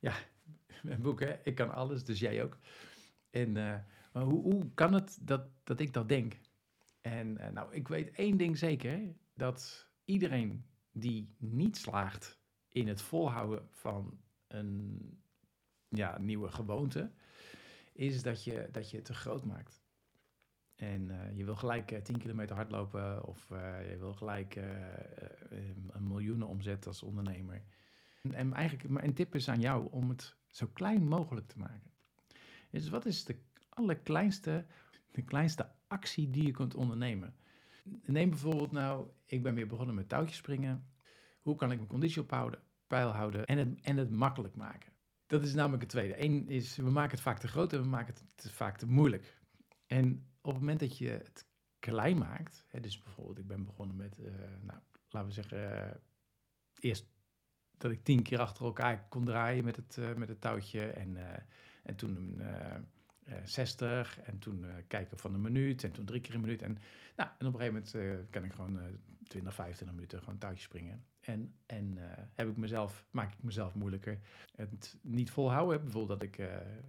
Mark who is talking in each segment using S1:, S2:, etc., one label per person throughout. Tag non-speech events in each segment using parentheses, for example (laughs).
S1: ja, (laughs) mijn boek, hè? Ik kan alles, dus jij ook. En, eh, maar hoe, hoe kan het dat, dat ik dat denk? En eh, nou, ik weet één ding zeker, dat iedereen die niet slaagt in het volhouden van een ja, nieuwe gewoonte, is dat je, dat je het te groot maakt. En eh, je wil gelijk uh, 10 kilometer hardlopen of je wil gelijk een miljoenen omzet als ondernemer. En eigenlijk, mijn tip is aan jou om het zo klein mogelijk te maken. Dus wat is de allerkleinste, de kleinste actie die je kunt ondernemen? Neem bijvoorbeeld nou, ik ben weer begonnen met touwtjes springen. Hoe kan ik mijn conditie ophouden, pijl houden en het, en het makkelijk maken? Dat is namelijk het tweede. Eén is, we maken het vaak te groot en we maken het vaak te moeilijk. En op het moment dat je het klein maakt, hè, dus bijvoorbeeld ik ben begonnen met, uh, nou, laten we zeggen, uh, eerst dat ik tien keer achter elkaar kon draaien met het, uh, met het touwtje. En, uh, en toen een uh, 60 en toen kijken van een minuut en toen drie keer een minuut. En, nou, en op een gegeven moment kan ik gewoon 20, 25 minuten gewoon touwtje springen. En, en heb ik mezelf, maak ik mezelf moeilijker. Het niet volhouden, bijvoorbeeld dat, ik,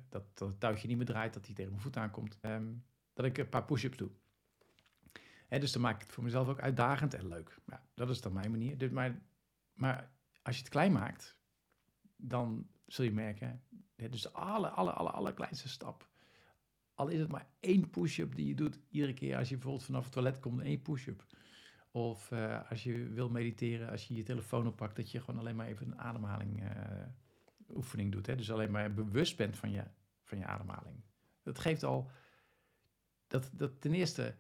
S1: dat, dat het touwtje niet meer draait, dat hij tegen mijn voet aankomt. Um, dat ik een paar push-ups doe. Hè, dus dan maak ik het voor mezelf ook uitdagend en leuk. Ja, dat is dan mijn manier. Dus, maar, maar als je het klein maakt, dan zul je merken, dus de alle, alle, alle, allerkleinste stap. Al is het maar één push-up die je doet iedere keer als je bijvoorbeeld vanaf het toilet komt, één push-up. Of uh, als je wil mediteren, als je je telefoon oppakt, dat je gewoon alleen maar even een ademhaling uh, oefening doet. Hè? Dus alleen maar bewust bent van je, van je ademhaling. Dat geeft al, dat, dat ten eerste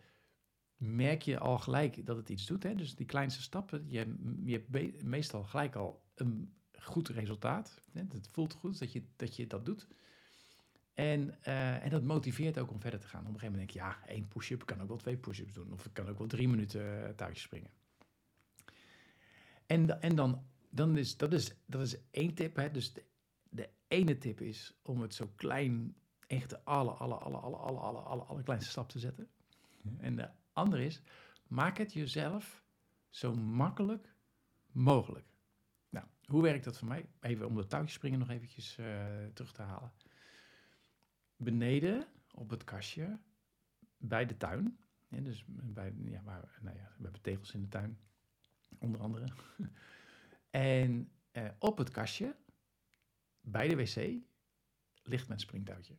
S1: merk je al gelijk dat het iets doet. Hè? Dus die kleinste stappen, je, je hebt meestal gelijk al een goed resultaat. Hè? Het voelt goed dat je dat, je dat doet. En, uh, en dat motiveert ook om verder te gaan. Op een gegeven moment denk je, ja, één push-up kan ook wel twee push-ups doen. Of ik kan ook wel drie minuten eh, touwtjes springen. En, en dan, dan is, dat is, dat is één tip. Hè? Dus de, de ene tip is om het zo klein, echt de alle, alle, alle, alle, alle, alle, alle, alle kleinste stap te zetten. En de ander is, maak het jezelf zo makkelijk mogelijk. Nou, hoe werkt dat voor mij? Even om de touwtjes springen nog eventjes uh, terug te halen. Beneden op het kastje bij de tuin. Dus bij, ja, nou ja, we hebben tegels in de tuin, onder andere. (laughs) en uh, op het kastje, bij de wc, ligt mijn springtouwtje.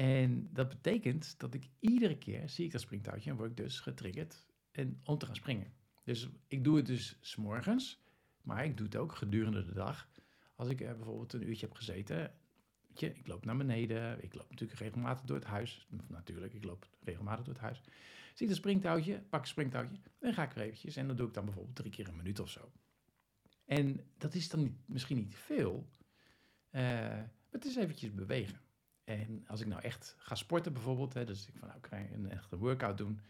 S1: En dat betekent dat ik iedere keer zie ik dat springtouwtje en word ik dus getriggerd en om te gaan springen. Dus ik doe het dus s'morgens, maar ik doe het ook gedurende de dag. Als ik eh, bijvoorbeeld een uurtje heb gezeten, je, ik loop naar beneden, ik loop natuurlijk regelmatig door het huis. Natuurlijk, ik loop regelmatig door het huis. Zie ik een springtouwtje, pak een springtouwtje en ga ik er eventjes. En dan doe ik dan bijvoorbeeld drie keer een minuut of zo. En dat is dan misschien niet veel, uh, maar het is eventjes bewegen. En als ik nou echt ga sporten bijvoorbeeld, hè, dus ik van nou, een echte workout doen,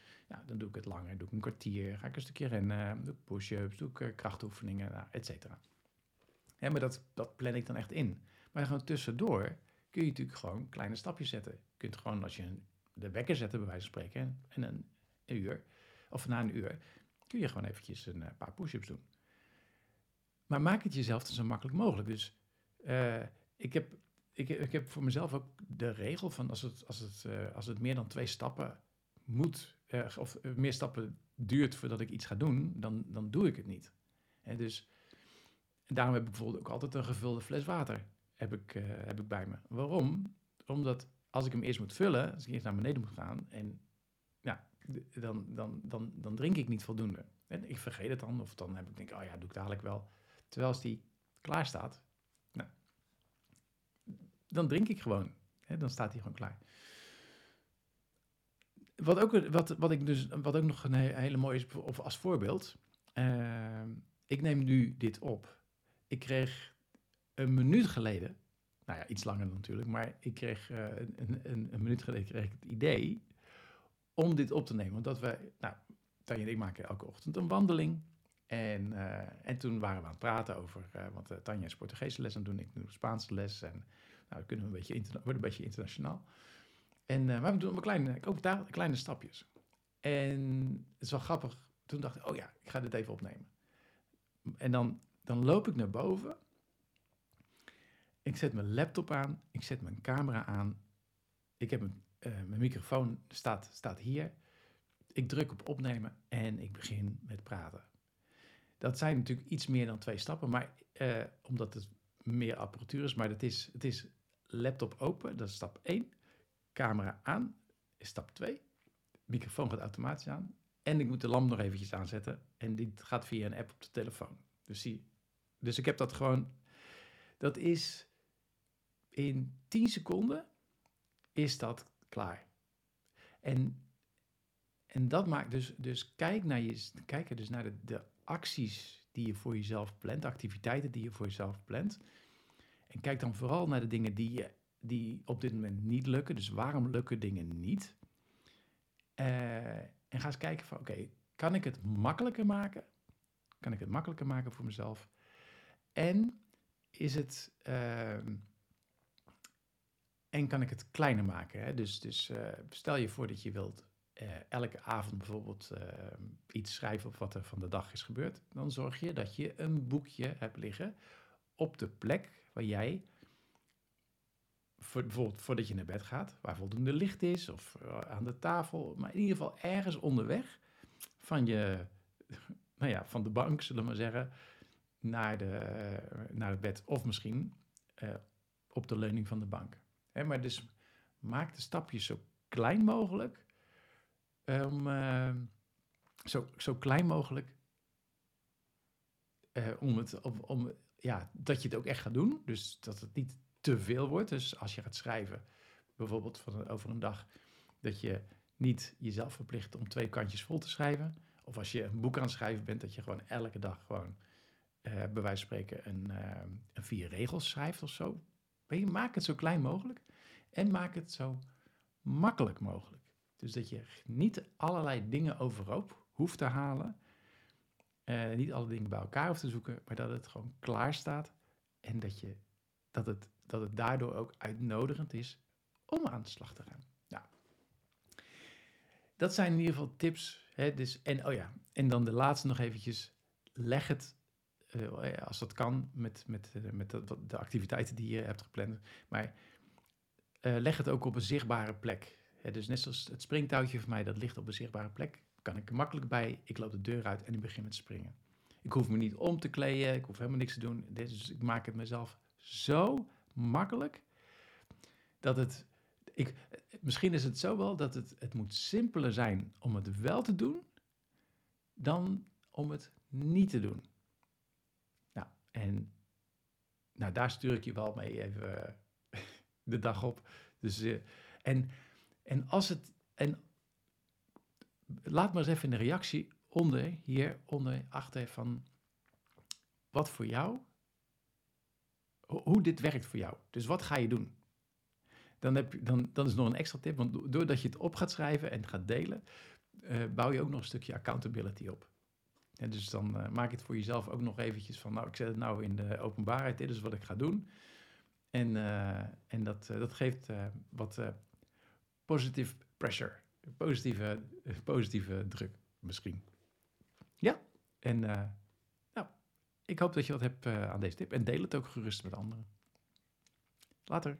S1: dan doe ik het langer, doe ik een kwartier, ga ik een stukje rennen, doe ik push-ups, doe ik uh, krachtoefeningen, nou, et cetera. Maar dat, dat plan ik dan echt in. Maar gewoon tussendoor kun je natuurlijk gewoon kleine stapjes zetten. Je kunt gewoon als je de wekker zetten, bij wijze van spreken, en een, uur, of na een uur, kun je gewoon eventjes een uh, paar push-ups doen. Maar maak het jezelf zo makkelijk mogelijk. Dus uh, ik heb ik, ik heb voor mezelf ook de regel van als het, als het, uh, als het meer dan twee stappen moet, uh, of meer stappen duurt voordat ik iets ga doen, dan, dan doe ik het niet. En dus daarom heb ik bijvoorbeeld ook altijd een gevulde fles water heb ik, uh, heb ik bij me. Waarom? Omdat als ik hem eerst moet vullen, als ik eerst naar beneden moet gaan, en ja, dan, dan, dan, dan drink ik niet voldoende. En ik vergeet het dan, of dan heb ik denk, oh ja, doe ik dadelijk wel. Terwijl als die klaar staat, dan drink ik gewoon. Dan staat hij gewoon klaar. Wat ook, wat, wat ik dus, wat ook nog een hele mooie is, of als voorbeeld. Uh, ik neem nu dit op. Ik kreeg een minuut geleden, nou ja, iets langer natuurlijk, maar ik kreeg uh, een, een, een, minuut geleden kreeg ik het idee om dit op te nemen. Want dat we, nou, Tanja en ik maken elke ochtend een wandeling. En, uh, en toen waren we aan het praten over, uh, want Tanja is Portugese les aan het doen, ik doe Spaanse les. En nou, kunnen we een beetje worden een beetje internationaal. En, uh, maar we doen maar kleine, ook daar kleine stapjes. En het is wel grappig. Toen dacht ik, oh ja, ik ga dit even opnemen. En dan, dan loop ik naar boven. Ik zet mijn laptop aan, ik zet mijn camera aan. Ik heb eh, mijn microfoon staat, staat hier. Ik druk op opnemen en ik begin met praten. Dat zijn natuurlijk iets meer dan twee stappen, maar eh, omdat het meer apparatuur is, maar het is, het is laptop open, dat is stap 1. Camera aan is stap 2. Microfoon gaat automatisch aan. En ik moet de lamp nog eventjes aanzetten. En die gaat via een app op de telefoon. Dus, zie, dus ik heb dat gewoon. Dat is in 10 seconden is dat klaar. En, en dat maakt dus, dus kijk naar je, kijk dus naar de, de acties die je voor jezelf plant, activiteiten die je voor jezelf plant. En kijk dan vooral naar de dingen die, je, die op dit moment niet lukken. Dus waarom lukken dingen niet? Uh, en ga eens kijken van, oké, kan ik het makkelijker maken? Kan ik het makkelijker maken voor mezelf? En is het... Uh, en kan ik het kleiner maken? Hè? Dus, dus uh, stel je voor dat je wilt uh, elke avond bijvoorbeeld ehm, iets schrijven op wat er van de dag is gebeurd. Dan zorg je dat je een boekje hebt liggen op de plek waar jij, voor, bijvoorbeeld voordat je naar bed gaat, waar voldoende licht is of eh, aan de tafel, maar in ieder geval ergens onderweg van je, (laughs) nou ja, van de bank, zullen we maar zeggen, naar, de, naar het bed of misschien uh, op de leuning van de bank. Hè, maar dus maak de stapjes zo klein mogelijk, uh, zo, zo klein mogelijk, om het, om, om, ja, dat je het ook echt gaat doen. Dus dat het niet te veel wordt. Dus als je gaat schrijven, bijvoorbeeld van, over een dag, dat je niet jezelf verplicht om twee kantjes vol te schrijven. Of als je een boek aan het schrijven bent, dat je gewoon elke dag gewoon, uh, bij wijze van spreken, een, uh, een vier regels schrijft of zo. je, maak het zo klein mogelijk en maak het zo makkelijk mogelijk. Dus dat je niet allerlei dingen overhoop hoeft te halen. Uh, niet alle dingen bij elkaar hoeft te zoeken, maar dat het gewoon klaar staat. En dat, je, dat, het, dat het daardoor ook uitnodigend is om aan de slag te gaan. Nou, dat zijn in ieder geval tips. Hè, dus, en, oh ja, en dan de laatste nog eventjes. Leg het, uh, als dat kan, met, met, uh, met de, activiteiten die je hebt gepland. Maar leg het ook op een zichtbare plek. Hè, dus net zoals het springtouwtje voor mij, dat ligt op een zichtbare plek kan ik er makkelijk bij. Ik loop de deur uit en ik begin met springen. Ik hoef me niet om te kleden, ik hoef helemaal niks te doen. Dus ik maak het mezelf zo makkelijk dat het. Ik, misschien is het zo wel dat het, het moet simpeler zijn om het wel te doen dan om het niet te doen. Nou, en nou, daar stuur ik je wel mee even (laughs) de dag op. Dus, uh, en, en als het. En laat maar eens even een reactie onder, hier onder, achter van wat voor jou, hoe dit werkt voor jou. Dus wat ga je doen? Dan, heb je, dan, is nog een extra tip, want doordat je het op gaat schrijven en gaat delen, uh, bouw je ook nog een stukje accountability op. Dus dan uh, maak het voor jezelf ook nog eventjes van, nou, ik zet het nou in de openbaarheid, dit is wat ik ga doen. En, uh, en dat, dat geeft wat positive pressure positieve, positieve druk misschien. Ja, en uh, nou, ik hoop dat je wat hebt uh, aan deze tip. En deel het ook gerust met anderen. Later.